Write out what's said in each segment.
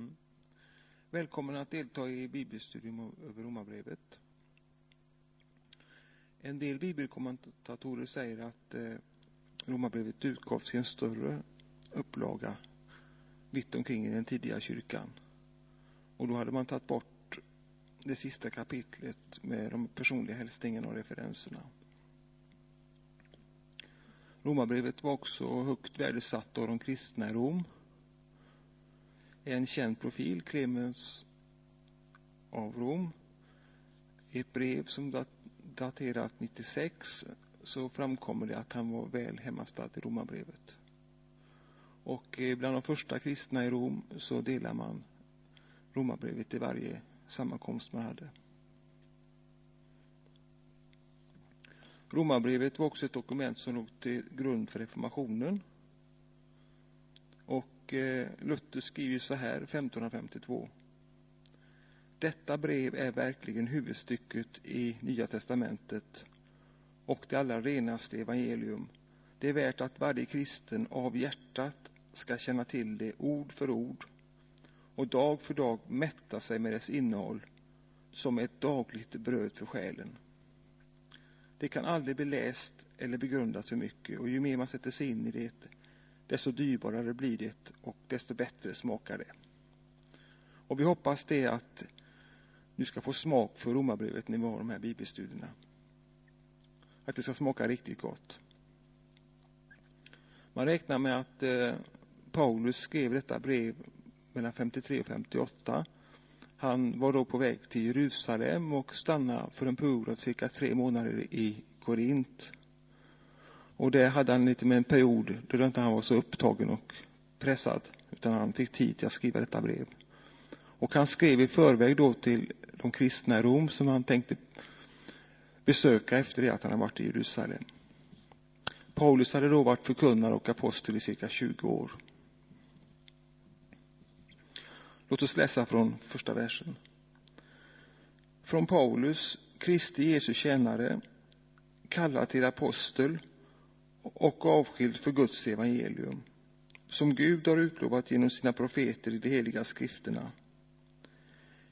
Mm. Välkommen att delta i bibelstudium över Romarbrevet. En del bibelkommentatorer säger att eh, Romarbrevet utgavs i en större upplaga vitt omkring i den tidiga kyrkan. Och då hade man tagit bort det sista kapitlet med de personliga hälsningarna och referenserna. Romarbrevet var också högt värdesatt av de kristna i Rom en känd profil, Clemens av Rom. I ett brev som daterat 96 så framkommer det att han var väl hemmastad i Romarbrevet. Och eh, bland de första kristna i Rom så delar man Romarbrevet i varje sammankomst man hade. Romarbrevet var också ett dokument som låg till grund för reformationen och eh, Luther skriver så här 1552. Detta brev är verkligen huvudstycket i Nya testamentet och det allra renaste evangelium. Det är värt att varje kristen av hjärtat ska känna till det ord för ord och dag för dag mätta sig med dess innehåll som ett dagligt bröd för själen. Det kan aldrig bli läst eller begrundat för mycket och ju mer man sätter sig in i det, desto dyrbarare blir det och desto bättre smakar det. Och vi hoppas det att du ska få smak för romarbrevet när vi har de här bibelstudierna. Att det ska smaka riktigt gott. Man räknar med att eh, Paulus skrev detta brev mellan 53 och 58. Han var då på väg till Jerusalem och stannade för en period av cirka tre månader i Korint. Och det hade han lite med en period då inte han var så upptagen och pressad, utan han fick tid till att skriva detta brev. Och han skrev i förväg då till de kristna i Rom som han tänkte besöka efter det att han hade varit i Jerusalem. Paulus hade då varit förkunnare och apostel i cirka 20 år. Låt oss läsa från första versen. Från Paulus, Kristi Jesu tjänare, kallad till apostel och avskild för Guds evangelium, som Gud har utlovat genom sina profeter i de heliga skrifterna.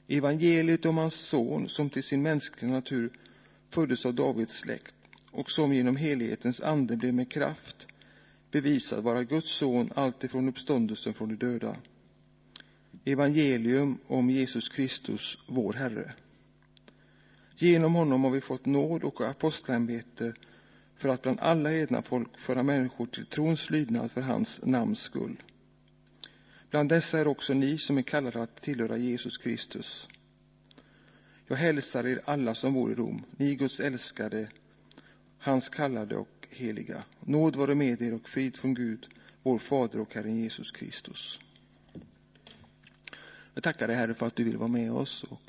Evangeliet om hans son som till sin mänskliga natur föddes av Davids släkt och som genom helighetens ande blev med kraft bevisad vara Guds son alltifrån uppståndelsen från de döda. Evangelium om Jesus Kristus, vår Herre. Genom honom har vi fått nåd och apostlämbete för att bland alla hedna folk föra människor till trons lydnad för hans namns skull. Bland dessa är också ni som är kallade att tillhöra Jesus Kristus. Jag hälsar er alla som bor i Rom, ni Guds älskade, hans kallade och heliga. Nåd vare med er och frid från Gud, vår Fader och Herren Jesus Kristus. Jag tackar dig Herre för att du vill vara med oss och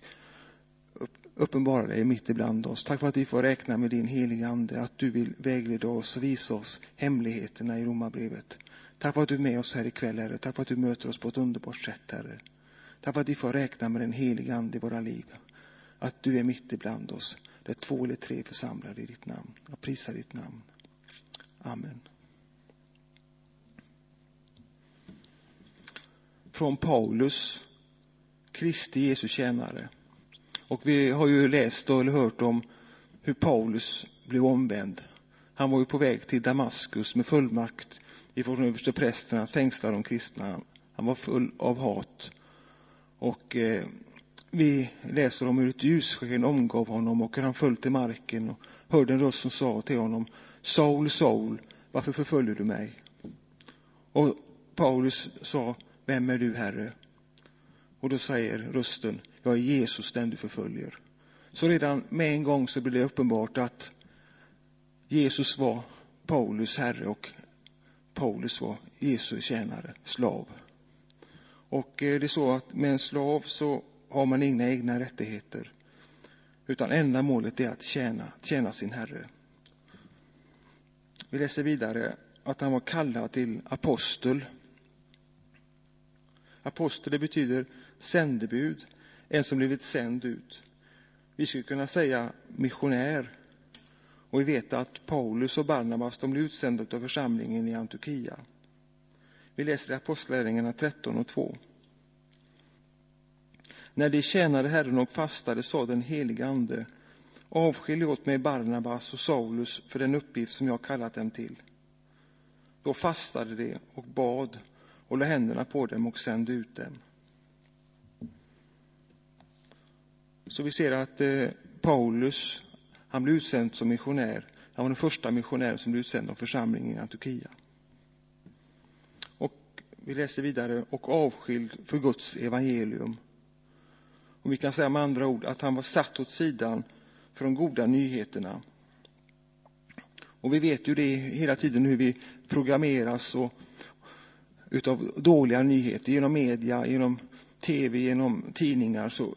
uppenbara dig mitt ibland oss. Tack för att vi får räkna med din heliga Ande, att du vill vägleda oss och visa oss hemligheterna i Romarbrevet. Tack för att du är med oss här ikväll, Herre. Tack för att du möter oss på ett underbart sätt, Herre. Tack för att vi får räkna med den heliga Ande i våra liv. Att du är mitt ibland oss, där två eller tre församlade i ditt namn. Jag prisar ditt namn. Amen. Från Paulus, Kristi Jesu tjänare och vi har ju läst och hört om hur Paulus blev omvänd. Han var ju på väg till Damaskus med fullmakt ifrån översteprästen att fängsla de kristna. Han var full av hat. Och eh, vi läser om hur ett ljussken omgav honom och hur han föll till marken och hörde en röst som sa till honom Saul, Saul, varför förföljer du mig? Och Paulus sa, vem är du, Herre? Och då säger rösten, jag är Jesus den du förföljer. Så redan med en gång så blir det uppenbart att Jesus var Paulus herre och Paulus var Jesu tjänare, slav. Och eh, det är så att med en slav så har man inga egna rättigheter. Utan enda målet är att tjäna, tjäna sin herre. Vi läser vidare att han var kallad till apostel. Apostel det betyder sändebud, en som blivit sänd ut. Vi skulle kunna säga missionär. Och vi vet att Paulus och Barnabas de blev utsända av församlingen i Antiochia. Vi läser i Apostlagärningarna 13 och 2. När de tjänade Herren och fastade sa den helige Ande, avskilj åt mig Barnabas och Saulus för den uppgift som jag kallat dem till. Då fastade de och bad och lade händerna på dem och sände ut dem. Så vi ser att eh, Paulus, han blev utsänd som missionär. Han var den första missionären som blev utsänd av församlingen i Antiochia. Och vi läser vidare, och avskild för Guds evangelium. Och vi kan säga med andra ord att han var satt åt sidan för de goda nyheterna. Och vi vet ju det hela tiden hur vi programmeras och, utav dåliga nyheter genom media, genom tv, genom tidningar. Så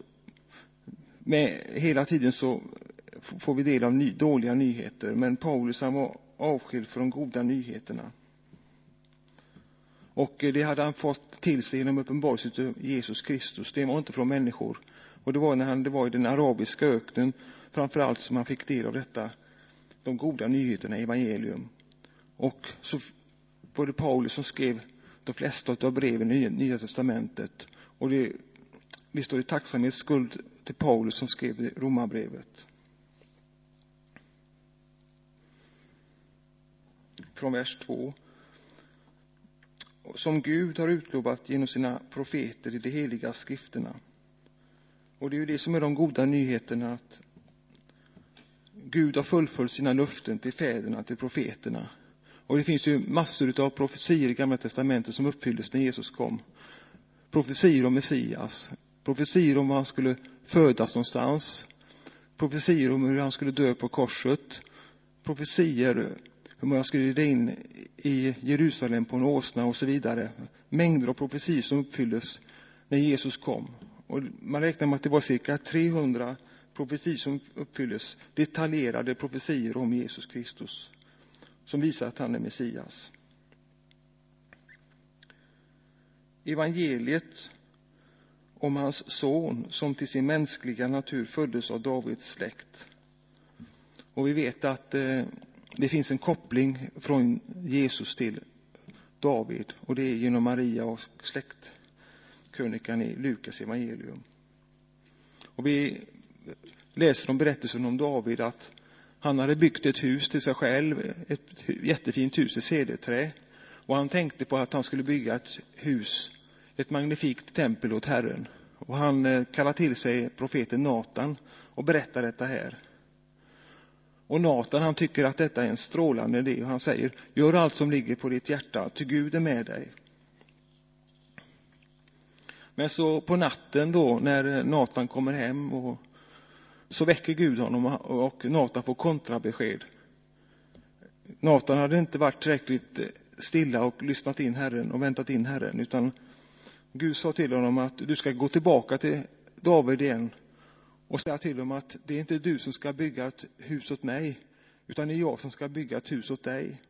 med, hela tiden så får vi del av ny, dåliga nyheter. Men Paulus han var avskild från de goda nyheterna. Och eh, det hade han fått till sig genom uppenbarelsen av Jesus Kristus. Det var inte från människor. Och det var när han det var i den arabiska öknen framför allt som han fick del av detta, de goda nyheterna, i evangelium. Och så var det Paulus som skrev de flesta av breven i Nya testamentet. Och det, vi står i tacksamhetsskuld till Paulus som skrev romarbrevet. Från vers 2. Som Gud har utlovat genom sina profeter i de heliga skrifterna. Och det är ju det som är de goda nyheterna, att Gud har fullföljt sina löften till fäderna, till profeterna. Och det finns ju massor av profetier i Gamla testamentet som uppfylldes när Jesus kom. Profetier om Messias, Profetior om var han skulle födas någonstans, profetior om hur han skulle dö på korset, profetior hur man skulle rida in i Jerusalem på en åsna och så vidare. Mängder av profetior som uppfylldes när Jesus kom. Och man räknar med att det var cirka 300 profetior som uppfylldes, detaljerade profetior om Jesus Kristus, som visar att han är Messias. Evangeliet om hans son som till sin mänskliga natur föddes av Davids släkt. Och vi vet att eh, det finns en koppling från Jesus till David och det är genom Maria och släktkrönikan i Lukas evangelium. Och vi läser om berättelsen om David att han hade byggt ett hus till sig själv, ett jättefint hus i cederträ. Och han tänkte på att han skulle bygga ett hus, ett magnifikt tempel åt Herren. Och han eh, kallar till sig profeten Natan och berättar detta här. Och Natan han tycker att detta är en strålande idé och han säger, gör allt som ligger på ditt hjärta, ty Gud är med dig. Men så på natten då när Natan kommer hem och så väcker Gud honom och Natan får kontrabesked. Natan hade inte varit tillräckligt stilla och lyssnat in Herren och väntat in Herren, utan Gud sa till honom att du ska gå tillbaka till David igen och säga till honom att det är inte du som ska bygga ett hus åt mig, utan det är jag som ska bygga ett hus åt dig.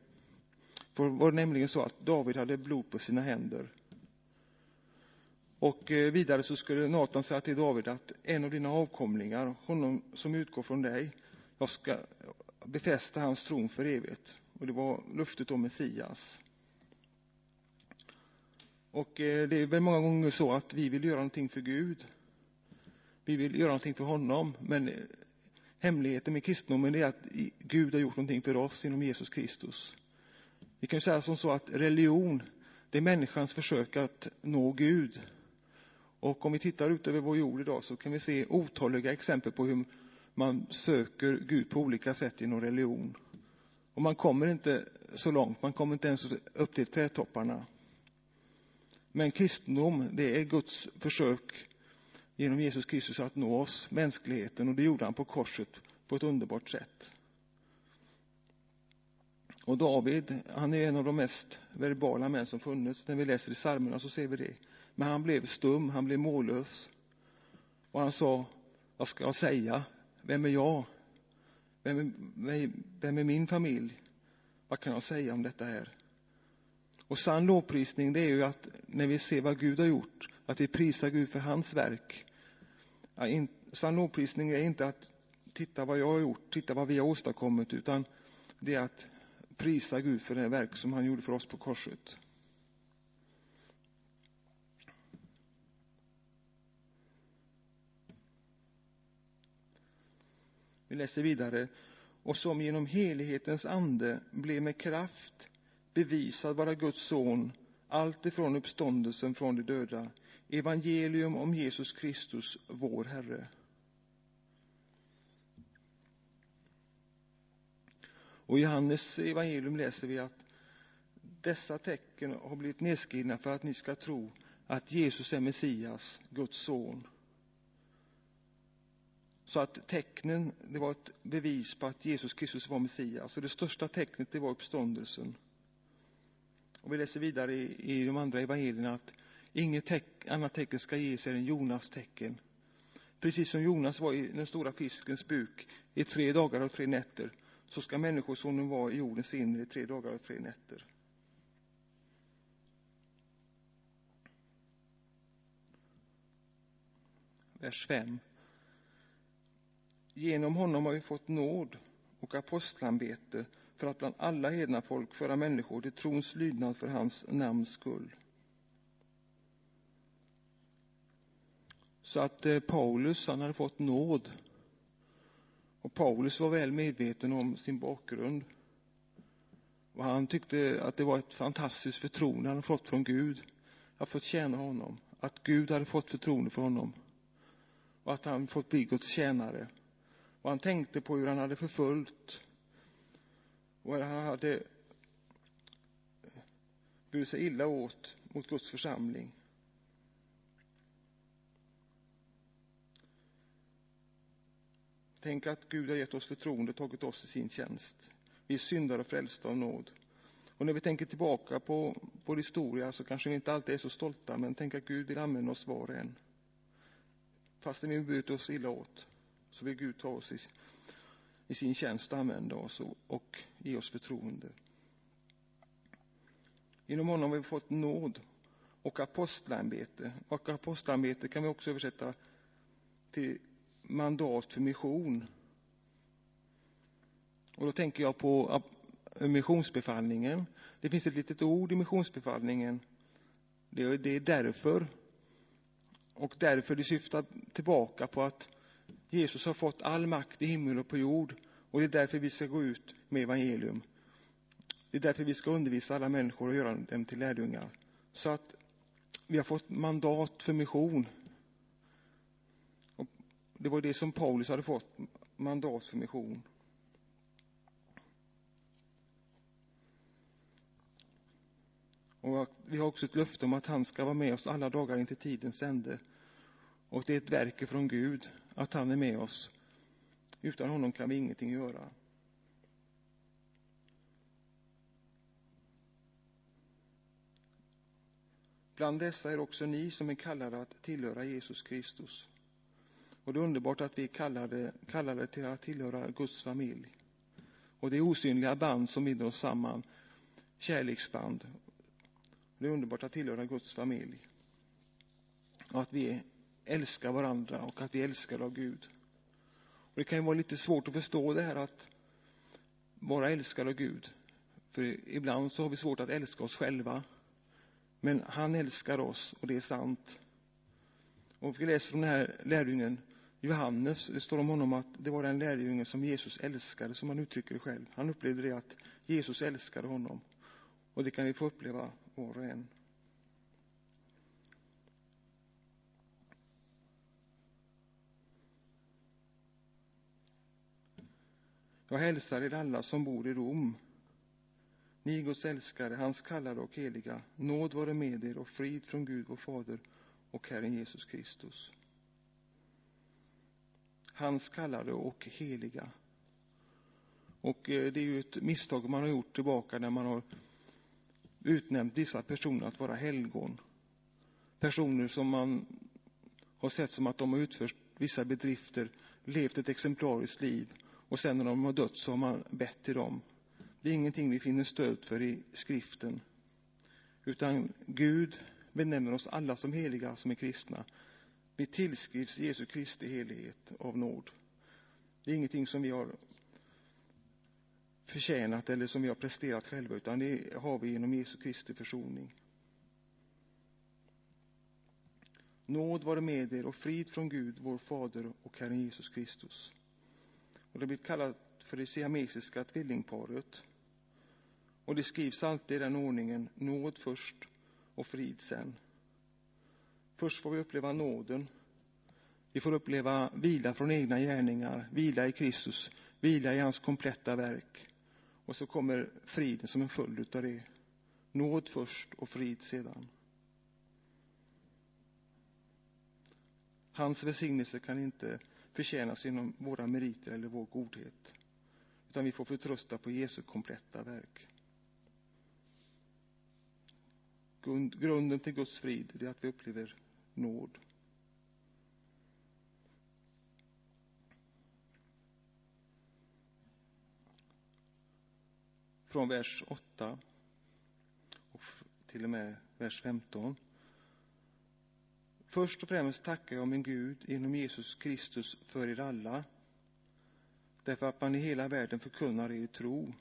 För det var nämligen så att David hade blod på sina händer. Och eh, vidare så skulle Natan säga till David att en av dina avkomlingar, honom som utgår från dig, jag ska befästa hans tron för evigt. Och det var luftet om Messias. Och eh, det är väl många gånger så att vi vill göra någonting för Gud. Vi vill göra någonting för honom, men eh, hemligheten med kristendomen är att Gud har gjort någonting för oss genom Jesus Kristus. Vi kan säga som så att religion, det är människans försök att nå Gud. Och om vi tittar ut över vår jord idag så kan vi se otaliga exempel på hur man söker Gud på olika sätt genom religion. Och man kommer inte så långt, man kommer inte ens upp till trädtopparna. Men kristendom, det är Guds försök genom Jesus Kristus att nå oss, mänskligheten, och det gjorde han på korset på ett underbart sätt. Och David, han är en av de mest verbala män som funnits. När vi läser i psalmerna så ser vi det. Men han blev stum, han blev mållös. Och han sa, vad ska jag säga? Vem är jag? Vem är, vem är min familj? Vad kan jag säga om detta här? Och sann lovprisning det är ju att när vi ser vad Gud har gjort, att vi prisar Gud för hans verk. Ja, in, sann lovprisning är inte att titta vad jag har gjort, titta vad vi har åstadkommit, utan det är att prisa Gud för det verk som han gjorde för oss på korset. Vi läser vidare. Och som genom helighetens ande blev med kraft bevisad vara Guds son alltifrån uppståndelsen från de döda, evangelium om Jesus Kristus, vår Herre. Och i Johannes evangelium läser vi att dessa tecken har blivit nedskrivna för att ni ska tro att Jesus är Messias, Guds son. Så att tecknen, det var ett bevis på att Jesus Kristus var Messias. Och det största tecknet, det var uppståndelsen. Och vi läser vidare i, i de andra evangelierna att inget teck, annat tecken ska ges än Jonas tecken. Precis som Jonas var i den stora fiskens buk i tre dagar och tre nätter, så ska Människosonen vara i jordens inre i tre dagar och tre nätter. Vers 5. Genom honom har vi fått nåd och apostelämbete för att bland alla hedna folk föra människor till trons lydnad för hans namns skull. Så att eh, Paulus, han hade fått nåd. Och Paulus var väl medveten om sin bakgrund. Och han tyckte att det var ett fantastiskt förtroende han hade fått från Gud att fått tjäna honom. Att Gud hade fått förtroende för honom. Och att han fått bli Guds tjänare. Och han tänkte på hur han hade förföljt han hade burit sig illa åt mot Guds församling. Tänk att Gud har gett oss förtroende och tagit oss i sin tjänst. Vi är syndare och frälsta av nåd. Och när vi tänker tillbaka på vår historia så kanske vi inte alltid är så stolta, men tänk att Gud vill använda oss var och en. Fastän vi har burit oss illa åt, så vill Gud ta oss i, sin tjänst och använda oss och, och ge oss förtroende. Genom honom har vi fått nåd och apostelämbete. Och apostelämbete kan vi också översätta till mandat för mission. Och då tänker jag på missionsbefallningen. Det finns ett litet ord i missionsbefallningen. Det är därför. Och därför det syftar tillbaka på att Jesus har fått all makt i himmel och på jord och det är därför vi ska gå ut med evangelium. Det är därför vi ska undervisa alla människor och göra dem till lärjungar. Så att vi har fått mandat för mission. Och det var det som Paulus hade fått, mandat för mission. Och vi har också ett löfte om att han ska vara med oss alla dagar in till tidens ände. Och det är ett verk från Gud att han är med oss. Utan honom kan vi ingenting göra. Bland dessa är också ni som är kallade att tillhöra Jesus Kristus. Och det är underbart att vi är kallade, kallade till att tillhöra Guds familj. Och det är osynliga band som binder oss samman, kärleksband. Det är underbart att tillhöra Guds familj. Och att vi älskar varandra och att vi älskar av Gud. Och det kan ju vara lite svårt att förstå det här att vara älskad av Gud. För ibland så har vi svårt att älska oss själva. Men han älskar oss och det är sant. Och vi läser om den här lärjungen Johannes, det står om honom att det var den lärjungen som Jesus älskade, som han uttrycker det själv. Han upplevde det att Jesus älskade honom. Och det kan vi få uppleva var och en. Jag hälsar er alla som bor i Rom. Ni Guds älskare, hans kallade och heliga, nåd vare med er och frid från Gud vår Fader och Herren Jesus Kristus. Hans kallade och heliga. Och eh, det är ju ett misstag man har gjort tillbaka när man har utnämnt vissa personer att vara helgon. Personer som man har sett som att de har utfört vissa bedrifter, levt ett exemplariskt liv och sen när de har dött så har man bett till dem. Det är ingenting vi finner stöd för i skriften. Utan Gud benämner oss alla som heliga som är kristna. Vi tillskrivs Jesu Kristi helighet av nåd. Det är ingenting som vi har förtjänat eller som vi har presterat själva, utan det har vi genom Jesu Kristi försoning. Nåd vare med er och frid från Gud, vår Fader och Herren Jesus Kristus. Och det blir kallat för det siamesiska tvillingparet. Och det skrivs alltid i den ordningen, nåd först och frid sen. Först får vi uppleva nåden. Vi får uppleva vila från egna gärningar, vila i Kristus, vila i hans kompletta verk. Och så kommer friden som en följd av det. Nåd först och frid sedan. Hans välsignelse kan inte förtjänas genom våra meriter eller vår godhet, utan vi får förtrösta på Jesu kompletta verk. Grunden till Guds frid är att vi upplever nåd. Från vers 8 och till och med vers 15. Först och främst tackar jag min Gud genom Jesus Kristus för er alla, därför att man i hela världen förkunnar er tro.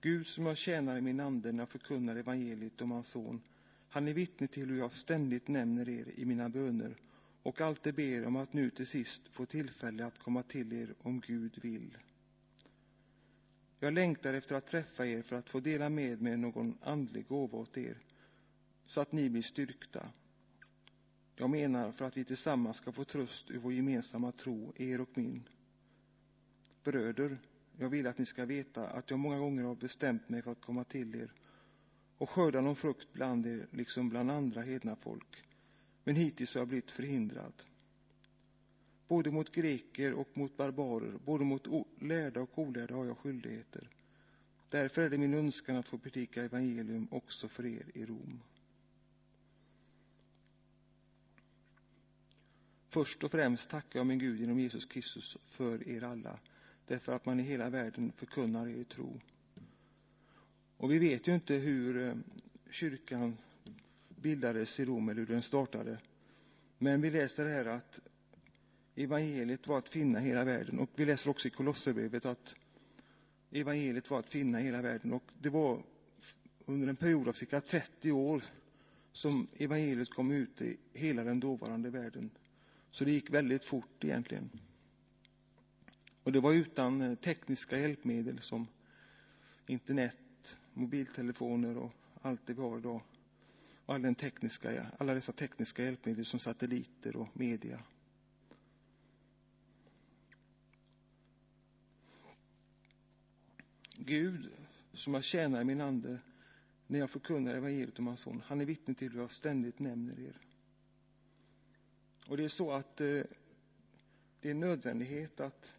Gud som jag tjänar i min ande när jag förkunnar evangeliet om hans son, han är vittne till hur jag ständigt nämner er i mina böner och alltid ber om att nu till sist få tillfälle att komma till er om Gud vill. Jag längtar efter att träffa er för att få dela med mig någon andlig gåva åt er, så att ni blir styrkta. Jag menar för att vi tillsammans ska få tröst ur vår gemensamma tro, er och min. Bröder, jag vill att ni ska veta att jag många gånger har bestämt mig för att komma till er och skörda någon frukt bland er, liksom bland andra hedna folk. Men hittills har jag blivit förhindrad. Både mot greker och mot barbarer, både mot lärda och olärda har jag skyldigheter. Därför är det min önskan att få predika evangelium också för er i Rom. Först och främst tackar jag min Gud genom Jesus Kristus för er alla, därför att man i hela världen förkunnar er tro. Och vi vet ju inte hur eh, kyrkan bildades i Rom eller hur den startade. Men vi läser här att evangeliet var att finna hela världen och vi läser också i Kolosserbrevet att evangeliet var att finna hela världen och det var under en period av cirka 30 år som evangeliet kom ut i hela den dåvarande världen. Så det gick väldigt fort egentligen. Och det var utan eh, tekniska hjälpmedel som internet, mobiltelefoner och allt det vi har idag. Och all den tekniska, alla dessa tekniska hjälpmedel som satelliter och media. Gud, som jag tjänar i min ande när jag förkunnar evangeliet om hans son, han är vittne till hur jag ständigt nämner er. Och det är så att eh, det är nödvändighet att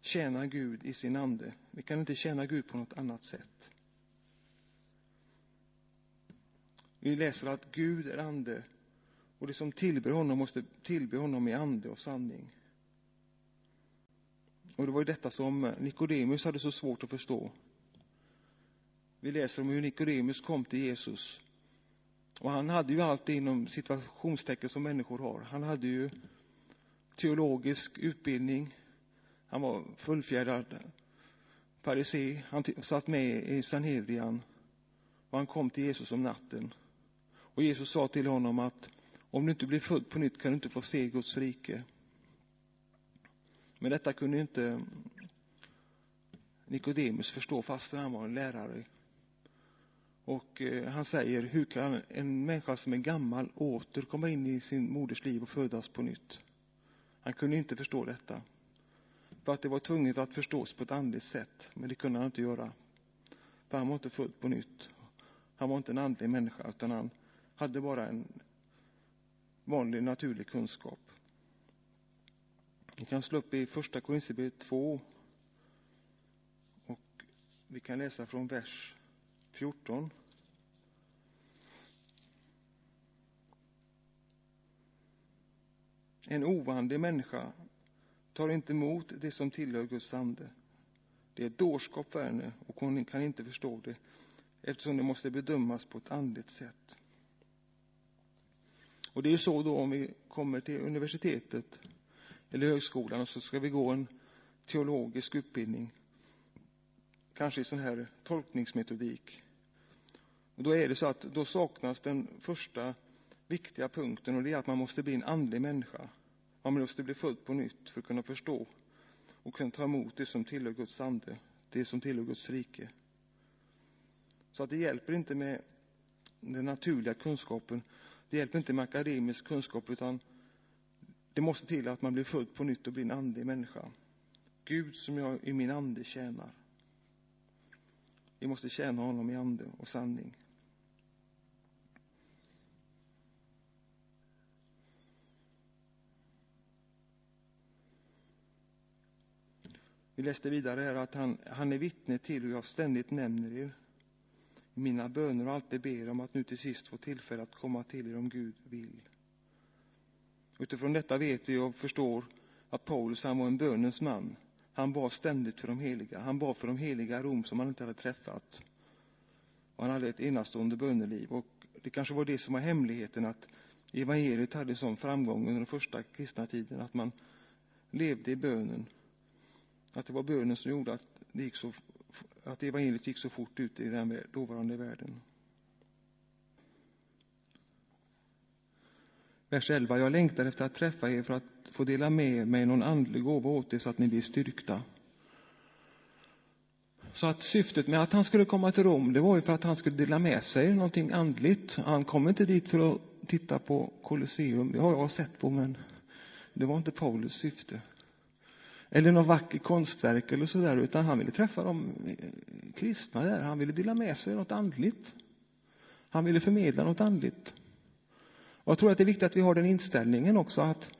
tjäna Gud i sin ande. Vi kan inte tjäna Gud på något annat sätt. Vi läser att Gud är ande och det som tillber honom måste tillbe honom i ande och sanning. Och det var ju detta som Nikodemus hade så svårt att förstå. Vi läser om hur Nikodemus kom till Jesus. Och han hade ju allt inom situationstecken som människor har. Han hade ju teologisk utbildning. Han var fullfjädrad farisé. Han satt med i Sanhedrian. Och han kom till Jesus om natten. Och Jesus sa till honom att om du inte blir född på nytt kan du inte få se Guds rike. Men detta kunde inte Nikodemus förstå fastän han var en lärare. Och eh, han säger, hur kan en människa som är gammal åter komma in i sin moders liv och födas på nytt? Han kunde inte förstå detta. För att det var tvunget att förstås på ett andligt sätt, men det kunde han inte göra. För han var inte född på nytt. Han var inte en andlig människa, utan han hade bara en vanlig naturlig kunskap. Vi kan slå upp i första Korinthierbrevet 2 och vi kan läsa från vers 14. En oandlig människa tar inte emot det som tillhör Guds ande. Det är dårskap för henne och hon kan inte förstå det eftersom det måste bedömas på ett andligt sätt. Och det är ju så då om vi kommer till universitetet eller högskolan och så ska vi gå en teologisk utbildning. Kanske i sån här tolkningsmetodik. Och då är det så att då saknas den första viktiga punkten och det är att man måste bli en andlig människa. Man måste bli född på nytt för att kunna förstå. och kunna ta emot det som tillhör Guds ande, det som tillhör Guds rike. Så att det hjälper inte med den naturliga kunskapen, det hjälper inte med akademisk kunskap, utan det måste till att man blir född på nytt och blir en andlig människa. Gud som jag i min ande tjänar. Vi måste tjäna honom i ande och sanning. Vi läste vidare här att han, han är vittne till hur jag ständigt nämner er i mina böner och alltid ber om att nu till sist få tillfälle att komma till er om Gud vill. Utifrån detta vet vi och förstår att Paulus han var en bönens man. Han bad ständigt för de heliga. Han bad för de heliga i Rom som han inte hade träffat. Och han hade ett enastående böneliv. Och det kanske var det som var hemligheten att evangeliet hade sån framgång under den första kristna tiden. Att man levde i bönen. Att det var bönen som gjorde att, det gick så, att evangeliet gick så fort ut i den dåvarande världen. Vers 11. Jag längtar efter att träffa er för att få dela med mig någon andlig gåva åt er så att ni blir styrkta. Så att syftet med att han skulle komma till Rom, det var ju för att han skulle dela med sig någonting andligt. Han kom inte dit för att titta på Colosseum, det har jag sett på, men det var inte Paulus syfte. Eller något vackert konstverk eller sådär, utan han ville träffa de kristna där. Han ville dela med sig något andligt. Han ville förmedla något andligt. Och jag tror att det är viktigt att vi har den inställningen också att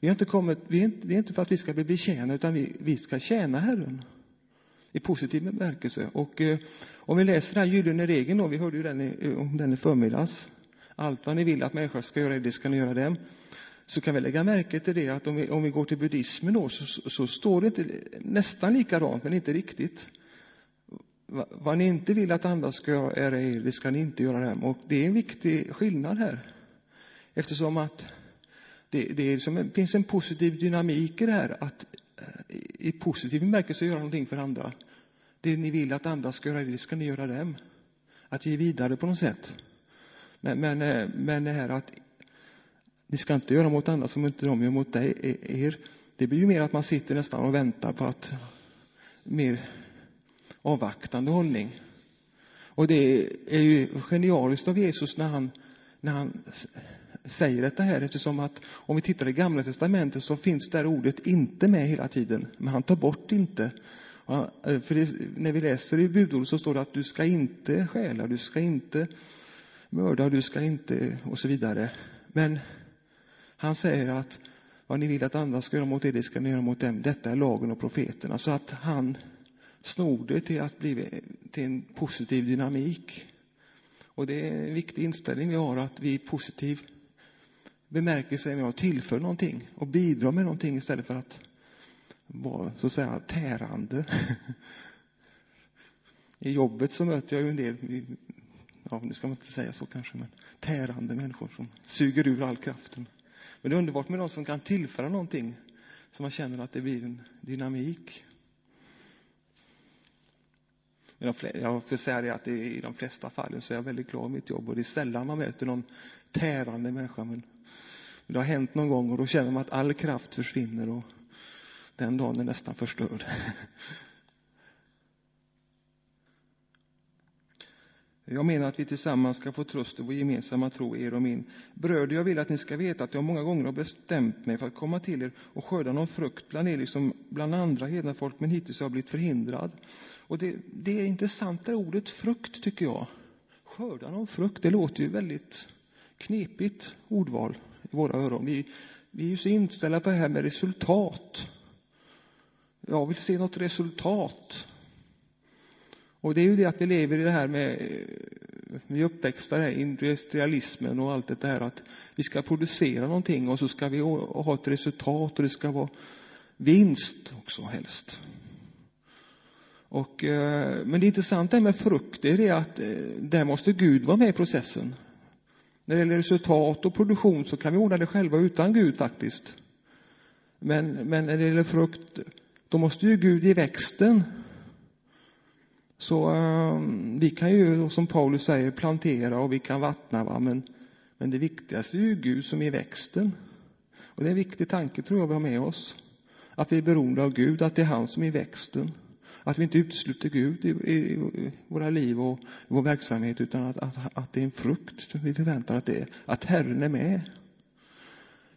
vi har inte kommit, vi är inte, det är inte för att vi ska bli betjänade utan vi, vi ska tjäna Herren i positiv bemärkelse. Och eh, om vi läser den här gyllene regeln då, vi hörde ju den i, eh, om den i förmiddags. Allt vad ni vill att människor ska göra, det ska ni göra dem. Så kan vi lägga märke till det att om vi, om vi går till buddhismen då så, så står det inte, nästan likadant men inte riktigt. Va, vad ni inte vill att andra ska göra er, det ska ni inte göra dem. Och det är en viktig skillnad här. Eftersom att det, det, som, finns en positiv dynamik i det här att eh, i positiv bemärkelse göra någonting för andra. Det ni vill att andra ska göra, det ska ni göra dem. Att ge vidare på något sätt. Men, men, eh, men det här att ni ska inte göra mot andra som inte de gör mot dig, e-, er. Det blir ju mer att man sitter nästan och väntar på att mer avvaktande hållning. Och det är ju genialiskt av Jesus när han, när han säger detta här eftersom att om vi tittar i Gamla Testamentet så finns det här ordet inte med hela tiden, men han tar bort inte. Eh, för det, när vi läser i budordet så står det att du ska inte stjäla, du ska inte mörda, du ska inte och så vidare. Men han säger att vad ni vill att andra ska göra mot er, det ska ni göra mot dem. Detta är lagen och profeterna. Så att han snor det till att bli till en positiv dynamik. Och det är en viktig inställning vi har, att vi är positiv bemärkelse när jag tillför någonting och bidrar med någonting istället för att vara så att säga tärande. I jobbet så möter jag ju en del, ja nu ska man inte säga så kanske, men tärande människor som suger ur all kraften. Men det är underbart med någon som kan tillföra någonting så man känner att det blir en dynamik. Jag får säga det att i de flesta fallen så är jag väldigt glad i mitt jobb och det är sällan man möter någon tärande människa. Men det har hänt någon gång och då känner man att all kraft försvinner och den dagen är nästan förstörd. Jag menar att vi tillsammans ska få tröst i vår gemensamma tro, er och min. Bröder, jag vill att ni ska veta att jag många gånger har bestämt mig för att komma till er och skörda någon frukt bland er, liksom bland andra hedna folk, men hittills har jag blivit förhindrad. Och det, det är intressant det ordet frukt, tycker jag. Skörda någon frukt, det låter ju väldigt knepigt ordval i våra öron. Vi, vi är ju så inställda på det här med resultat. Jag vill se något resultat. Och det är ju det att vi lever i det här med, eh, vi är uppväxta i industrialismen och allt det här att vi ska producera någonting och så ska vi ha ett resultat och det ska vara vinst också helst. Och, eh, men det intressanta med frukt är det att eh, där måste Gud vara med i processen. När det gäller resultat och produktion så kan vi ordna det själva utan Gud faktiskt. Men, men när det gäller frukt, då måste ju Gud ge växten. Så um, vi kan ju, som Paulus säger, plantera och vi kan vattna, va? Men, men det viktigaste är ju Gud som ger växten. Och det är en viktig tanke tror jag vi har med oss. Att vi är beroende av Gud, att det är han som är växten. Att vi inte utesluter Gud i, i, i våra liv och vår verksamhet utan att, att, att det är en frukt vi förväntar att det är. Att Herren är med.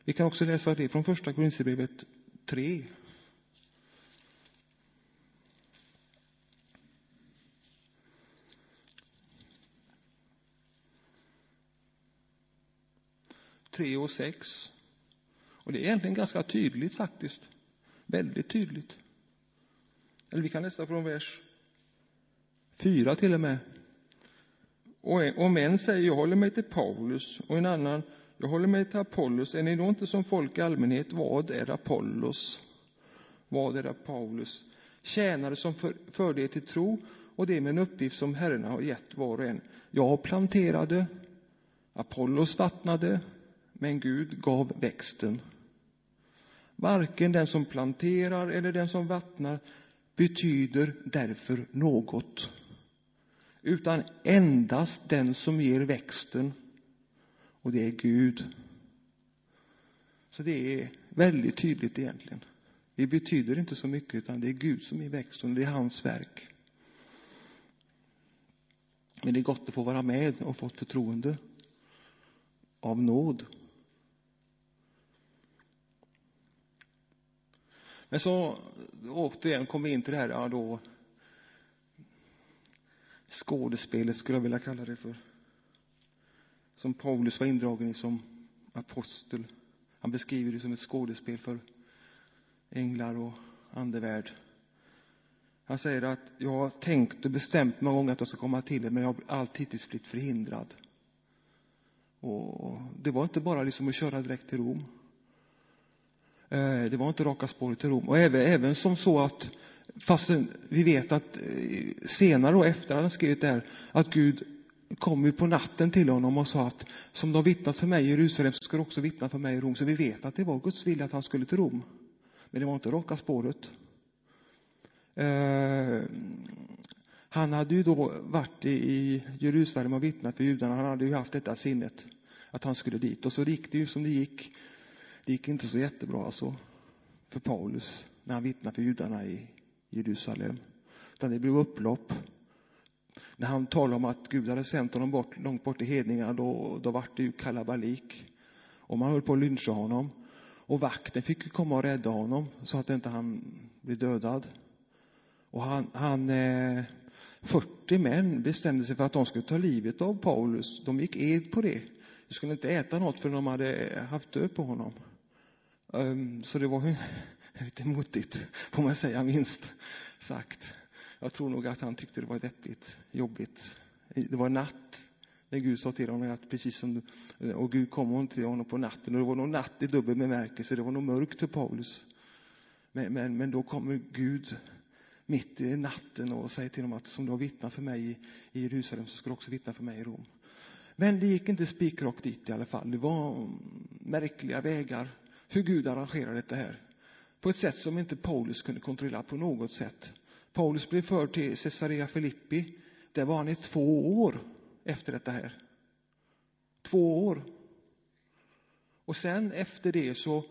Vi kan också läsa det från första Korinthierbrevet 3. Tre och sex. Och det är egentligen ganska tydligt faktiskt. Väldigt tydligt. Eller vi kan läsa från vers fyra till och med. Och om en säger jag håller mig till Paulus och en annan jag håller mig till Apollos. Är ni då inte som folk i allmänhet? Vad är Apollos? Vad är Paulus? Tjänare som för, förde er till tro och det med en uppgift som Herren har gett var och en. Jag planterade, Apollos vattnade, men Gud gav växten. Varken den som planterar eller den som vattnar betyder därför något, utan endast den som ger växten, och det är Gud. Så det är väldigt tydligt egentligen. Vi betyder inte så mycket, utan det är Gud som är växten, det är hans verk. Men det är gott att få vara med och få förtroende av nåd. Men så återigen kom vi in till det här ja, då, skådespelet, skulle jag vilja kalla det för. Som Paulus var indragen i som apostel. Han beskriver det som ett skådespel för änglar och andevärld. Han säger att jag har tänkt och bestämt många gånger att jag ska komma till er, men jag har alltid blivit förhindrad. Och det var inte bara liksom att köra direkt till Rom. Eh, det var inte raka spåret till Rom. Och även, även som så att, fastän vi vet att eh, senare och efter han skrivit det här, att Gud kom ju på natten till honom och sa att som de vittnat för mig i Jerusalem så ska du också vittna för mig i Rom. Så vi vet att det var Guds vilja att han skulle till Rom. Men det var inte raka spåret. Eh, han hade ju då varit i Jerusalem och vittnat för judarna. Han hade ju haft detta sinnet att han skulle dit. Och så gick det ju som det gick. Det gick inte så jättebra alltså för Paulus när han vittnade för judarna i Jerusalem. Utan det blev upplopp. När han talade om att Gud hade sänt honom bort, långt bort till hedningarna, då, då var det ju kalabalik. Och man höll på att lyncha honom. Och vakten fick ju komma och rädda honom så att inte han blev dödad. Och han, han eh, 40 män bestämde sig för att de skulle ta livet av Paulus. De gick ed på det. De skulle inte äta något förrän de hade haft död på honom. Ehm, så det var lite motigt, får man säga minst sagt. Jag tror nog att han tyckte det var deppigt, jobbigt. Det var natt när Gud sa till honom att precis som du, eh, och Gud kom till honom på natten och det var nog natt i dubbel bemärkelse. Det var nog mörkt för Paulus. Men, men, men då kommer Gud mitt i natten och säger till honom att som du har vittnat för mig i, i Jerusalem så ska du också vittna för mig i Rom. Men det gick inte spikrakt dit i alla fall. Det var mm, märkliga vägar hur Gud arrangerar detta här. På ett sätt som inte Paulus kunde kontrollera på något sätt. Paulus blev förd till Caesarea Filippi. Där var han i två år efter detta här. Två år. Och sen efter det så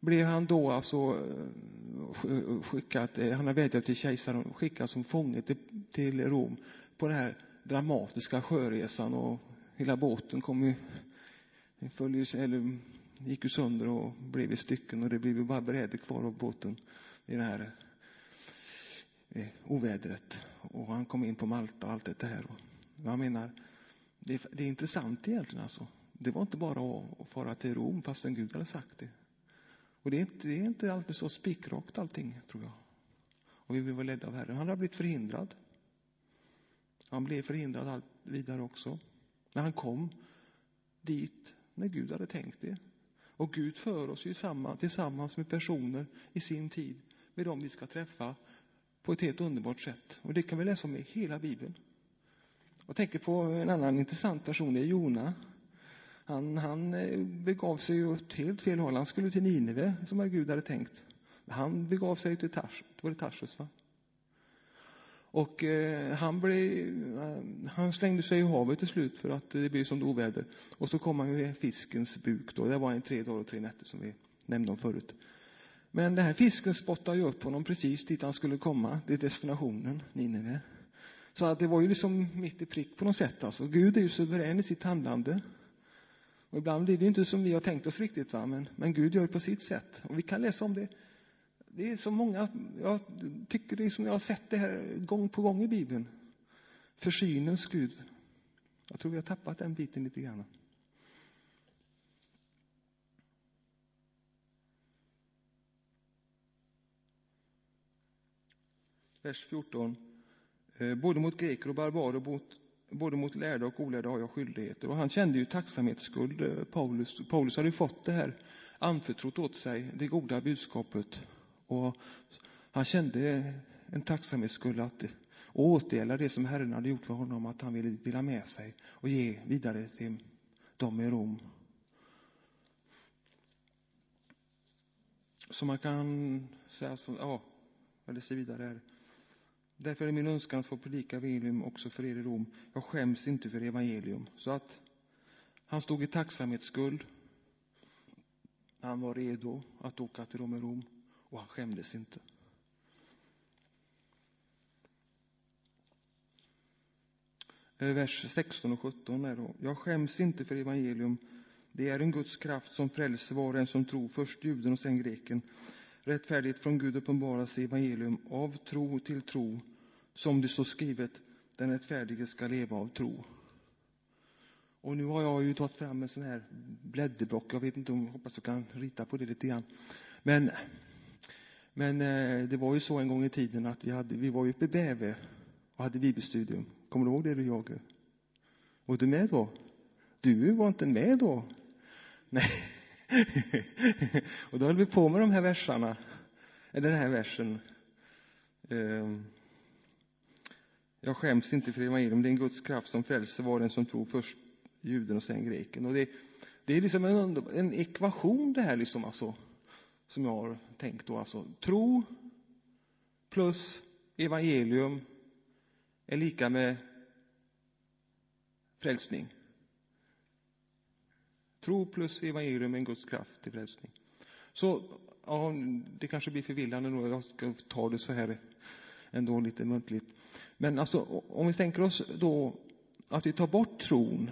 blev han då alltså eh, skickad, eh, han har vädjat till kejsaren, skickad som fånge till, till Rom på den här dramatiska sjöresan och hela båten kom ju, följer, eller gick ju sönder och blev i stycken och det blev ju bara brädor kvar av båten i det här eh, ovädret. Och han kom in på Malta och allt det här. Och jag menar, det är, det är intressant egentligen alltså. Det var inte bara att fara till Rom fastän Gud hade sagt det. Och det är inte, det är inte alltid så spikrakt allting, tror jag. Och vi vill vara ledda av Herren. Han har blivit förhindrad. Han blev förhindrad allt vidare också. Men han kom dit när Gud hade tänkt det. Och Gud för oss ju samman, tillsammans med personer i sin tid, med dem vi ska träffa på ett helt underbart sätt. Och det kan vi läsa om i hela Bibeln. Jag tänker på en annan intressant person, det är Jona. Han, han eh, begav sig åt helt fel håll. Han skulle till Nineve, som Gud hade tänkt. Han begav sig till Tarsus, var det Tarsus, va? Och eh, han, blev, eh, han slängde sig i havet till slut för att det blev som oväder. Och så kom han i fiskens buk då. Det var en tre dagar och tre nätter som vi nämnde om förut. Men den här fisken spottade ju upp honom precis dit han skulle komma, till destinationen Nineve. Så att det var ju liksom mitt i prick på något sätt. Alltså. Gud är ju suverän i sitt handlande. Och ibland blir det inte som vi har tänkt oss riktigt, va? Men, men Gud gör det på sitt sätt. Och vi kan läsa om det. Det är så många, jag tycker det är som jag har sett det här gång på gång i Bibeln. Försynens Gud. Jag tror vi har tappat den biten lite grann. Vers 14. Eh, både mot greker och barbarer, både mot lärda och olärda har jag skyldigheter. Och han kände ju tacksamhetsskuld, eh, Paulus. Paulus hade ju fått det här anförtrott åt sig, det goda budskapet. Och han kände en tacksamhetsskuld att återgälda det som Herren hade gjort för honom, att han ville dela med sig och ge vidare till dem i Rom. Så man kan säga så, ja, eller se vidare här. Därför är min önskan att få predika evangelium också för er i Rom. Jag skäms inte för evangelium. Så att han stod i tacksamhetsskuld. Han var redo att åka till Rom i Rom och han skämdes inte. Eh, vers 16 och 17 är då. Jag skäms inte för evangelium. Det är en Guds kraft som frälser var och en som tror, först juden och sen greken. Rättfärdighet från Gud uppenbaras i evangelium av tro till tro, som det står skrivet, den rättfärdige ska leva av tro. Och nu har jag ju tagit fram en sån här blädderblock. Jag vet inte om, jag hoppas jag kan rita på det lite grann. Men, men eh, det var ju så en gång i tiden att vi, hade, vi var uppe i Bäve och hade bibelstudium. Kommer du ihåg det du Jage? Var du med då? Du var inte med då? Nej. och då höll vi på med de här versarna, eller den här versen. Ehm. Jag skäms inte för evangelium, det är en Guds kraft som frälser var den som tror först juden och sen greken. Och det, det är liksom en, en ekvation det här liksom alltså, som jag har tänkt då alltså. Tro plus evangelium är lika med frälsning. Tro plus evangelium är en Guds kraft till frälsning. Så ja, det kanske blir förvillande nu. Jag ska ta det så här ändå lite muntligt. Men alltså, om vi tänker oss då att vi tar bort tron,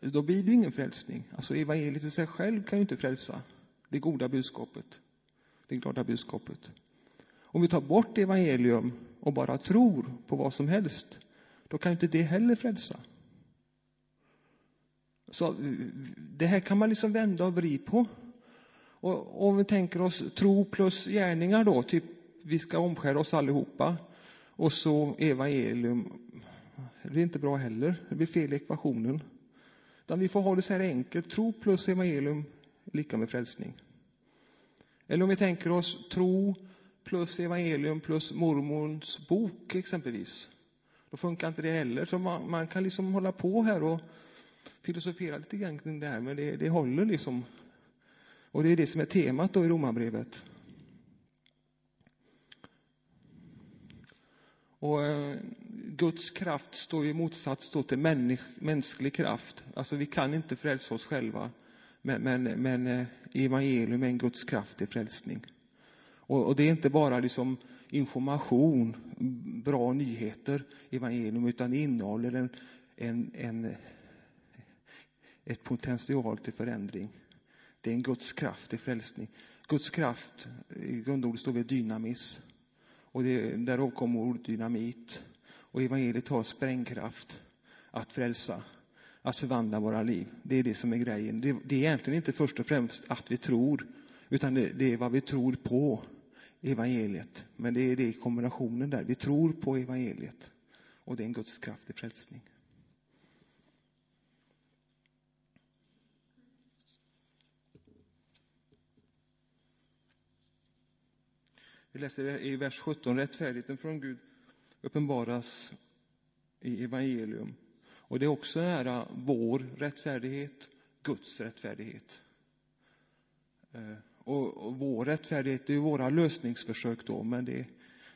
då blir det ingen frälsning. Alltså evangeliet i sig själv kan ju inte frälsa det goda budskapet, det glada budskapet. Om vi tar bort evangelium och bara tror på vad som helst, då kan inte det heller frälsa. Så eh, det här kan man liksom vända och vrida på. Och om vi tänker oss tro plus gärningar då, typ vi ska omskära oss allihopa och så evangelium. Det är inte bra heller, det blir fel i ekvationen. Utan vi får ha det så här enkelt, tro plus evangelium lika med frälsning. Eller om vi tänker oss tro plus evangelium plus mormons bok exempelvis. Då funkar inte det heller. Så man, man kan liksom hålla på här och filosofera lite grann kring det här, men det, det håller liksom. Och det är det som är temat då i Romarbrevet. Och eh, Guds kraft står i motsats då till människ, mänsklig kraft. Alltså vi kan inte frälsa oss själva. Men, men, men eh, evangelium är en Guds kraft till frälsning. Och, och, det är inte bara liksom information, bra nyheter, evangelium, utan det innehåller en, en, en, ett potential till förändring. Det är en Guds kraft till frälsning. Guds kraft, i grundordet står det dynamis. Och det, därav kommer ordet dynamit. Och evangeliet har sprängkraft att frälsa, att förvandla våra liv. Det är det som är grejen. Det, det är egentligen inte först och främst att vi tror, utan det, det är vad vi tror på evangeliet. Men det är det i kombinationen där. Vi tror på evangeliet. Och det är en Guds kraft i frälsning. Vi läser i vers 17, rättfärdigheten från Gud uppenbaras i evangelium. Och det är också nära vår rättfärdighet, Guds rättfärdighet. Eh, och, vår rättfärdighet det är ju våra lösningsförsök då, men det,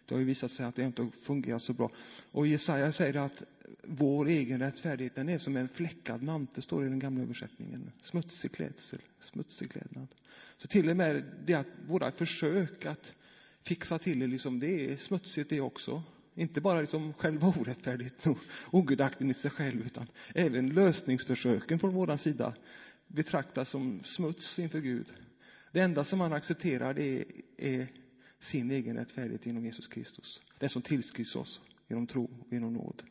Det har ju visat sig att det inte har fungerat så bra. Och Jesaja säger att vår egen rättfärdighet den är som en fläckad mantel, står det i den gamla översättningen. Smutsig klädsel, smutsig klädnad. Så till och med det att våra försök att fixa till det, liksom, det är smutsigt det också. Inte bara liksom själva orättfärdigheten och ogudaktigheten i sig själv, utan även lösningsförsöken från vår sida betraktas som smuts inför Gud. Det enda som han accepterar det är, är sin egen rättfärdighet genom Jesus Kristus. Den som tillskrivs oss genom tro och genom nåd.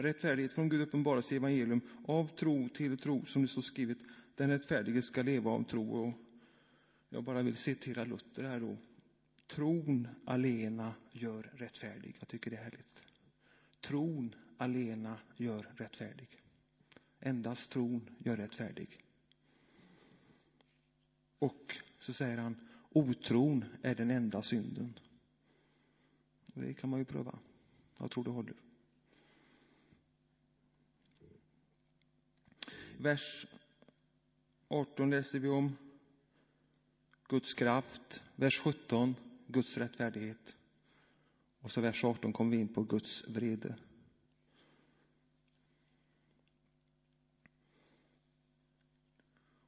Rättfärdighet från Gud uppenbaras i evangelium av tro till tro, som det står skrivet. Den rättfärdige ska leva av tro. Och jag bara vill citera Luther här då. Tron alena gör rättfärdig. Jag tycker det är härligt. Tron alena gör rättfärdig. Endast tron gör rättfärdig. Och så säger han, otron är den enda synden. Det kan man ju pröva. Jag tror det håller. Vers 18 läser vi om Guds kraft. Vers 17, Guds rättfärdighet. Och så vers 18 kommer vi in på Guds vrede.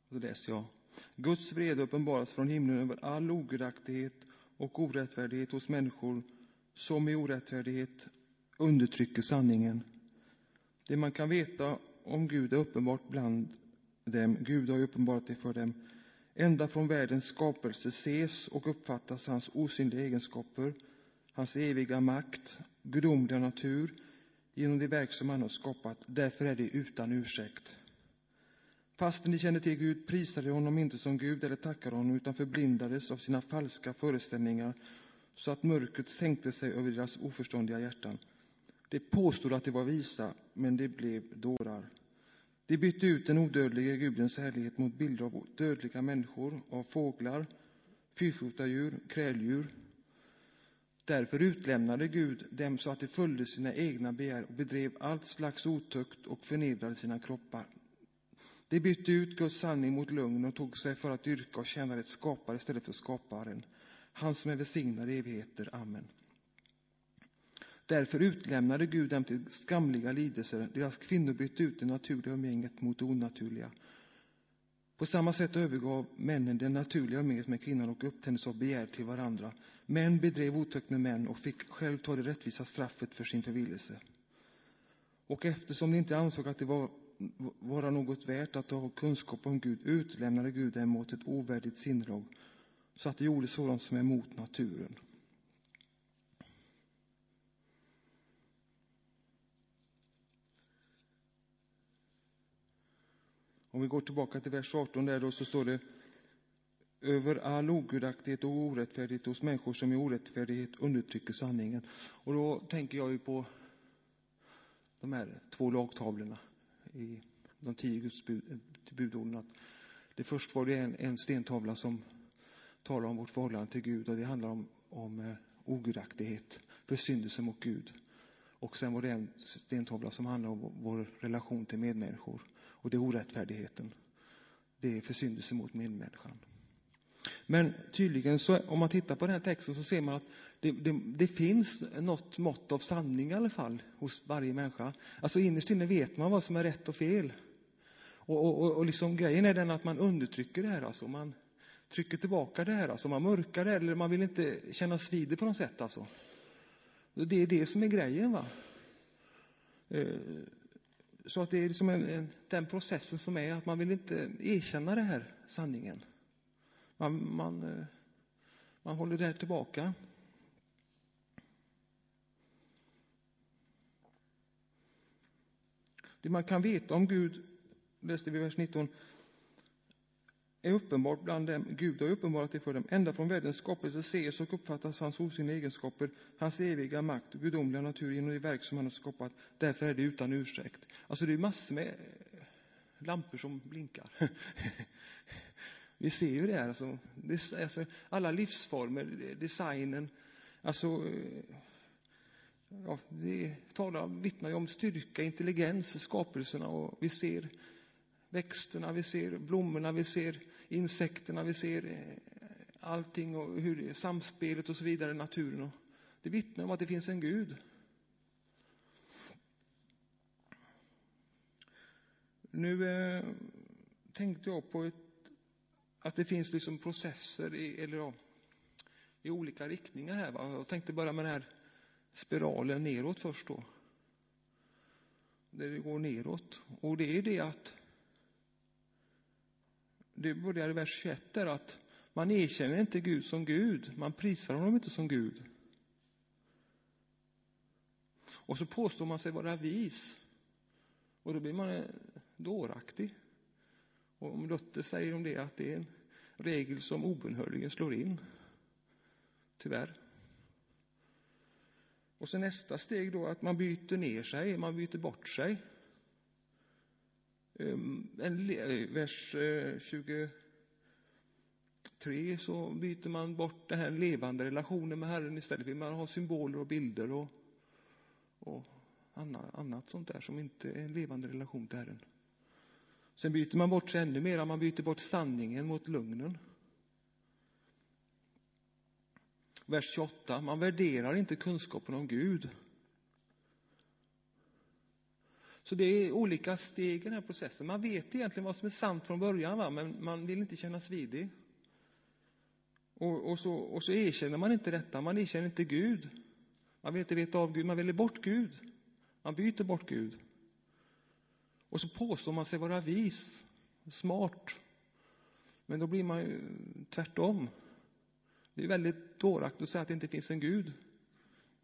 Och då läser jag. Guds vrede uppenbaras från himlen över all ogudaktighet och orättfärdighet hos människor som i orättfärdighet undertrycker sanningen. Det man kan veta om Gud är uppenbart bland dem. Gud har ju uppenbarat det för dem. Ända från världens skapelse ses och uppfattas hans osynliga egenskaper, hans eviga makt, gudomliga natur genom det verk som han har skapat. Därför är det utan ursäkt. Fastän de kände till Gud prisade de honom inte som Gud eller tackade honom utan förblindades av sina falska föreställningar så att mörkret sänkte sig över deras oförståndiga hjärtan. De påstod att de var visa, men de blev dårar. De bytte ut den odödliga Gudens härlighet mot bilder av dödliga människor, av fåglar, fyrfotadjur, kräldjur. Därför utlämnade Gud dem så att de följde sina egna begär och bedrev allt slags otukt och förnedrade sina kroppar. De bytte ut Guds sanning mot lögn och tog sig för att dyrka och tjäna ett skapare istället för skaparen, han som är välsignad i evigheter. Amen. Därför utlämnade Gud dem till skamliga lidelser. Deras kvinnor bytte ut det naturliga umgänget mot det onaturliga. På samma sätt övergav männen det naturliga umgänget med kvinnan och upptändes av begär till varandra. Män bedrev otukt med män och fick själv ta det rättvisa straffet för sin förvillelse. Och eftersom de inte ansåg att det var vara något värt att ha kunskap om Gud utlämnade Gud dem åt ett ovärdigt sinnelag så att de gjorde sådant som är mot naturen. Om vi går tillbaka till vers 18 där då så står det över all ogudaktighet och orättfärdighet hos människor som i orättfärdighet undertrycker sanningen. Och då tänker jag ju på de här två lagtavlorna i de tio Guds budorden. det först var det en, en stentavla som talar om vårt förhållande till Gud och det handlar om, om eh, ogudaktighet, försyndelse mot Gud. Och sen var det en stentavla som handlar om vår relation till medmänniskor. Och det är orättfärdigheten. Det är försyndelse mot medmänniskan. Men tydligen, så, om man tittar på den här texten så ser man att det, det, det, finns något mått av sanning i alla fall hos varje människa. Alltså innerst inne vet man vad som är rätt och fel. Och, och, och liksom, grejen är den att man undertrycker det här. Alltså. Man trycker tillbaka det här. Alltså. Man mörkar det här, eller man vill inte kännas vid det på något sätt. Alltså. Det är det som är grejen. va. Eh, så att det är liksom en, den processen som är att man vill inte erkänna den här sanningen. Man, man, eh, man håller det här tillbaka. Det man kan veta om Gud, läste vi i vers 19, är uppenbart bland dem. Gud har uppenbarat det för dem. Ända från världens skapelse ses och uppfattas hans osynliga egenskaper, hans eviga makt och gudomliga natur genom det verk som han har skapat. Därför är det utan ursäkt. Alltså det är massor med eh, lampor som blinkar. Vi ser ju det här, alltså, det, alltså alla livsformer, designen, alltså eh, ja, det talar, vittnar ju om styrka, intelligens, skapelserna och vi ser växterna, vi ser blommorna, vi ser insekterna, vi ser eh, allting och hur samspelet och så vidare, naturen. Och det vittnar om att det finns en Gud. Nu eh, tänkte jag på ett, att det finns liksom processer i, eller ja, i olika riktningar här. Va? Jag tänkte börja med den här spiralen neråt först då. Där det går neråt. Och det är det att det börjar i vers 21 där att man erkänner inte Gud som Gud, man prisar honom inte som Gud. Och så påstår man sig vara vis. Och då blir man eh, dåraktig. Och om Luther säger om det att det är en regel som obönhörligen slår in. Tyvärr. Och så nästa steg då att man byter ner sig, man byter bort sig. Ehm, en, vers eh, 23 så byter man bort den här levande relationen med Herren istället vill man ha symboler och bilder och, och annat, annat sånt där som inte är en levande relation till Herren. Sen byter man bort sig ännu mer, man byter bort sanningen mot lögnen. Vers 28, man värderar inte kunskapen om Gud. Så det är olika steg i den här processen. Man vet egentligen vad som är sant från början, va? men man vill inte kännas vid det. Och, och, så, och så erkänner man inte detta, man erkänner inte Gud. Man vill inte veta av Gud, man väljer bort Gud. Man byter bort Gud. Och så påstår man sig vara vis, smart. Men då blir man ju tvärtom. Det är väldigt dåraktigt att säga att det inte finns en Gud.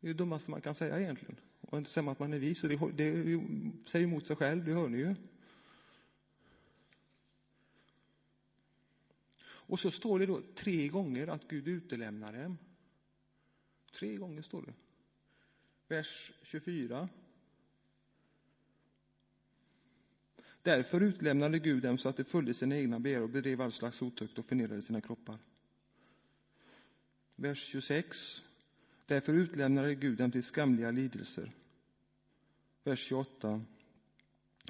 Det är det dummaste man kan säga egentligen. Och inte säga att man är vis. Det, det säger emot sig själv, det hör ni ju. Och så står det då tre gånger att Gud utelämnar dem. Tre gånger står det. Vers 24. Därför utlämnade Gud dem så att de följde sina egna begär och bedrev all slags otukt och förnedrade sina kroppar. Vers 26. Därför utlämnade Gud dem till skamliga lidelser. Vers 28.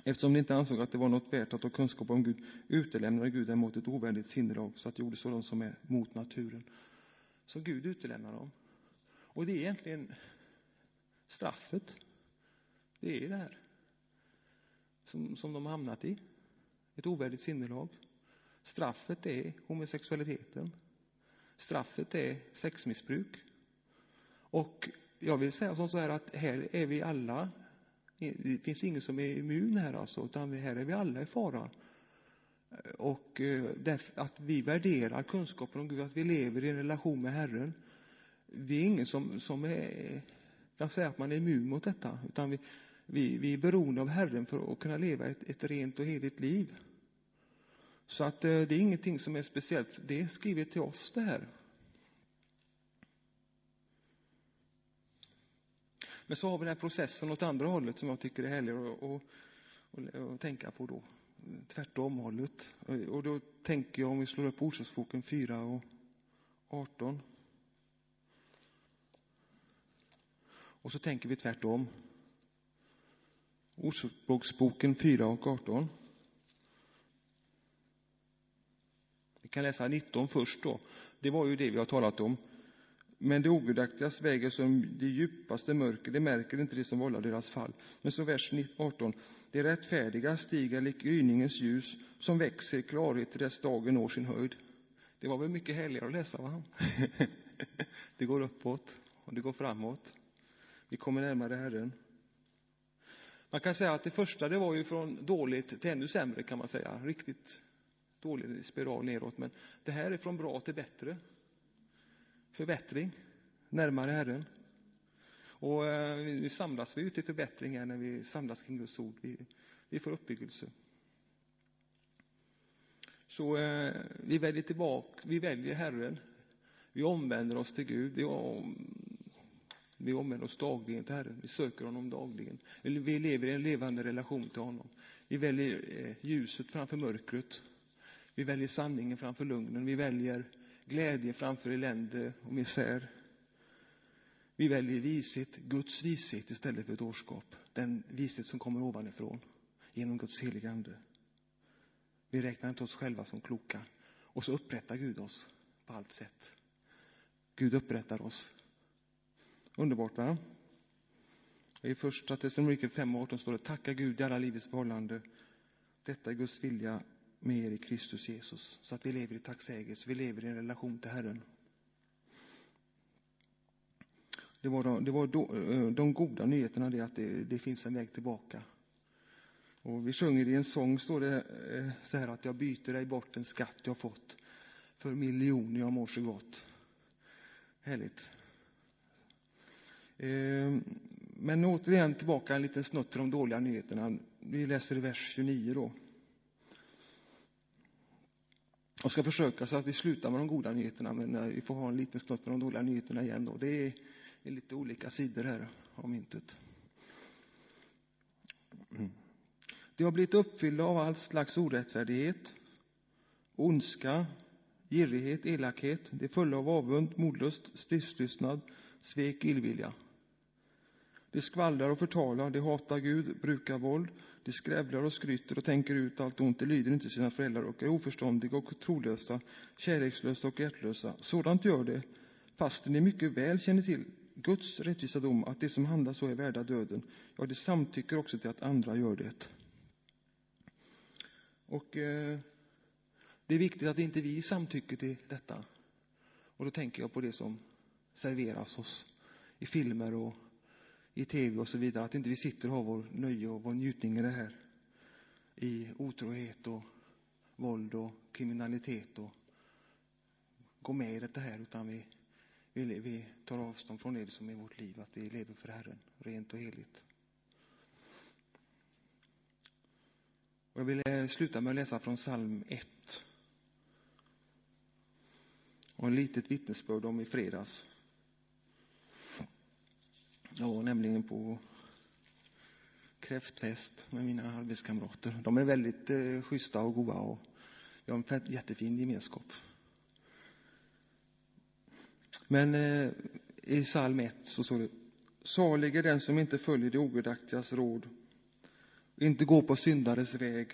Eftersom de inte ansåg att det var något värt att ha kunskap om Gud utelämnade Gud dem mot ett ovänligt sinnelag så att de gjorde sådant som är mot naturen. Så Gud utelämnar dem. Och det är egentligen straffet. Det är det här som, som de har hamnat i. Ett ovärdigt sinnelag. Straffet är homosexualiteten. Straffet är sexmissbruk. Och jag vill säga som så här att här är vi alla, det finns ingen som är immun här alltså, utan här är vi alla i fara. Och eh, att vi värderar kunskapen om Gud, att vi lever i en relation med Herren. Vi är ingen som, som är, kan säga att man är immun mot detta, utan vi, vi, vi är beroende av Herren för att kunna leva ett, ett rent och heligt liv. Så att eh, det är ingenting som är speciellt, det är skrivet till oss det här. Men så har vi den här processen åt andra hållet som jag tycker är härlig att tänka på då. Tvärtom-hållet. Och då tänker jag om vi slår upp Ordspråksboken 4 och 18. Och så tänker vi tvärtom. Ordspråksboken 4 och 18. Vi kan läsa 19 först då. Det var ju det vi har talat om. Men det ogudaktigas väg som det djupaste mörker, det märker inte det som vållar deras fall. Men så vers 18. Det rättfärdiga stiger lik gryningens ljus som växer i klarhet till dess dagen når sin höjd. Det var väl mycket härligare att läsa, va? det går uppåt och det går framåt. Vi kommer närmare Herren. Man kan säga att det första det var ju från dåligt till ännu sämre kan man säga. Riktigt dålig spiral neråt. Men det här är från bra till bättre. Förbättring, närmare Herren. Och eh, nu samlas vi ju till förbättring här när vi samlas kring Guds ord. Vi, vi får uppbyggelse. Så eh, vi väljer tillbaka, vi väljer Herren. Vi omvänder oss till Gud. Vi om, vi omvänder oss dagligen till Herren. Vi söker honom dagligen. Vi lever i en levande relation till honom. Vi väljer eh, ljuset framför mörkret. Vi väljer sanningen framför lugnen. Vi väljer glädje framför elände och misär. Vi väljer vishet, Guds vishet istället för dårskap. Den vishet som kommer ovanifrån genom Guds heliga Ande. Vi räknar inte oss själva som kloka. Och så upprättar Gud oss på allt sätt. Gud upprättar oss. Underbart, va? I första Thessaloniker 5 och 18 står det Tacka Gud i alla livets förhållanden. Detta är Guds vilja med er i Kristus Jesus. Så att vi lever i tacksägelse, vi lever i en relation till Herren. Det var, de, det var då, eh, de goda nyheterna, det att det, det, finns en väg tillbaka. Och vi sjunger i en sång, står det eh, så här att jag byter dig bort en skatt jag fått för miljoner jag mår så gott. Härligt. Eh, men återigen tillbaka en liten snutt till de dåliga nyheterna. Vi läser i vers 29 då. Jag ska försöka så att vi slutar med de goda nyheterna, men vi får ha en liten snutt med de dåliga nyheterna igen. Då. Det är, är lite olika sidor här av myntet. Mm. De har blivit uppfyllda av all slags orättfärdighet, ondska, girighet, elakhet. De är fulla av avund, modlust, stridslystnad, svek, illvilja. De skvallrar och förtalar, de hatar Gud, brukar våld, de skrävlar och skryter och tänker ut allt ont, de lyder inte sina föräldrar och är oförståndiga och trolösa, kärlekslösa och hjärtlösa. Sådant gör de, fastän de mycket väl känner till Guds rättvisa dom, att de som handlar så är värda döden. Ja, de samtycker också till att andra gör det. Och eh, det är viktigt att inte vi samtycker till detta. Och då tänker jag på det som serveras oss i filmer och i tv och så vidare. Att inte vi sitter och har vår nöje och vår njutning i det här. I otrohet och våld och kriminalitet och gå med i det här utan vi, vi, vi tar avstånd från det som är vårt liv, att vi lever för Herren, rent och heligt. Och jag vill eh, sluta med att läsa från psalm 1. Och ett litet vittnesbörd om i fredags. Jag var nämligen på kräftfest med mina arbetskamrater. De är väldigt eh, schyssta och goa och vi har en jättefin gemenskap. Men eh, i psalm 1 så står det Salig är den som inte följer det ogudaktigas råd, inte går på syndares väg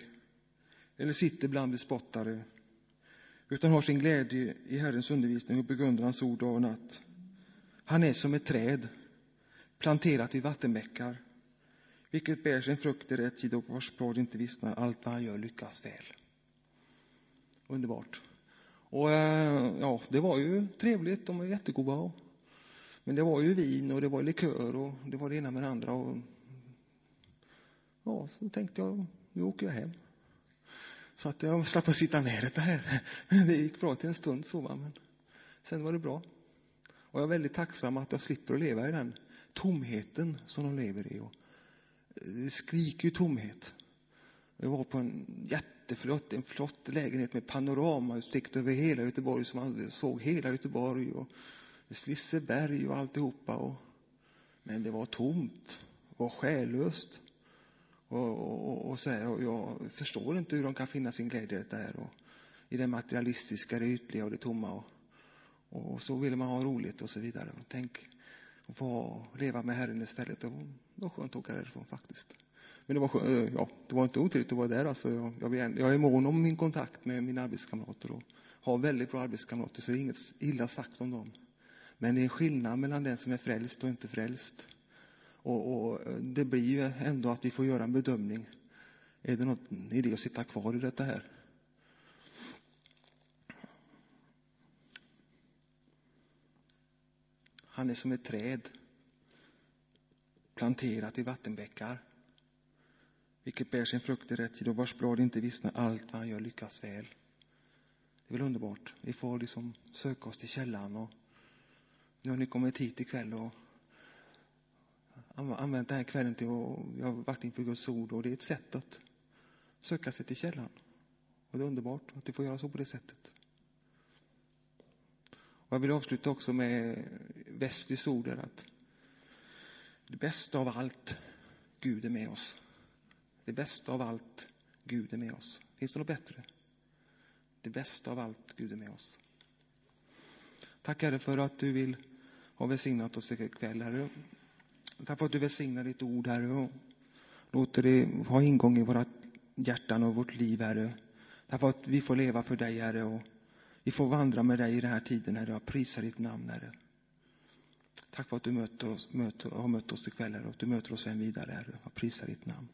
eller sitter bland bespottare, utan har sin glädje i Herrens undervisning och begrundar hans ord dag och natt. Han är som ett träd planterat vid vattenbäckar, vilket bär sin frukt i rätt tid och vars blad inte vissnar. Allt vad han gör lyckas väl. Underbart. Och eh, ja, det var ju trevligt. De var jättegoda. Men det var ju vin och det var likör och det var det ena med det andra. Och, ja, så tänkte jag, nu åker jag hem. Så att jag slapp att sitta med det här. Det gick bra till en stund så, men sen var det bra. Och jag är väldigt tacksam att jag slipper att leva i den tomheten som de lever i. Och det skriker ju tomhet. Jag var på en jätteflott en flott lägenhet med panoramautsikt över hela Göteborg, som man såg hela Göteborg och Svisseberg och alltihopa. Och, men det var tomt och själlöst. Och, och, och, så här, och jag förstår inte hur de kan finna sin glädje i det där. Och, I det materialistiska, det ytliga och det tomma. Och, och så vill man ha roligt och så vidare. Tänk att få leva med Herren istället. Det var, det var skönt att åka därifrån faktiskt. Men det var, skönt, eh, ja, det var inte otrevligt att vara där. Alltså, jag, jag, jag är mån om min kontakt med mina arbetskamrater och har väldigt bra arbetskamrater så det är inget illa sagt om dem. Men det är en skillnad mellan den som är frälst och inte frälst. Och, och eh, det blir ju ändå att vi får göra en bedömning. Är det någon idé att sitta kvar i detta här? Han är som ett träd planterat i vattenbäckar, vilket bär sin frukt i rätt tid och vars blad inte vissnar. Allt vad han gör lyckas väl. Det är väl underbart. Vi får liksom söka oss till källan och nu har ni kommit hit ikväll och använt den här kvällen till att, jag har varit inför Guds ord och det är ett sätt att söka sig till källan. Och det är underbart att det får göra så på det sättet. Och jag vill avsluta också med Westlys ord där att det bästa av allt, Gud är med oss. Det bästa av allt, Gud är med oss. Finns det något bättre? Det bästa av allt, Gud är med oss. Tack Herre för att du vill ha välsignat oss ikväll, Herre. Tack för att du välsignar ditt ord, Herre, och låter det ha ingång i våra hjärtan och vårt liv, Herre. Tack för att vi får leva för dig, Herre, och vi får vandra med dig i den här tiden, Herre. Jag prisar ditt namn, Herre. Tack för att du möter oss, möter, har mött oss ikväll, Herre, och du möter oss än vidare, Herre. Jag prisar ditt namn.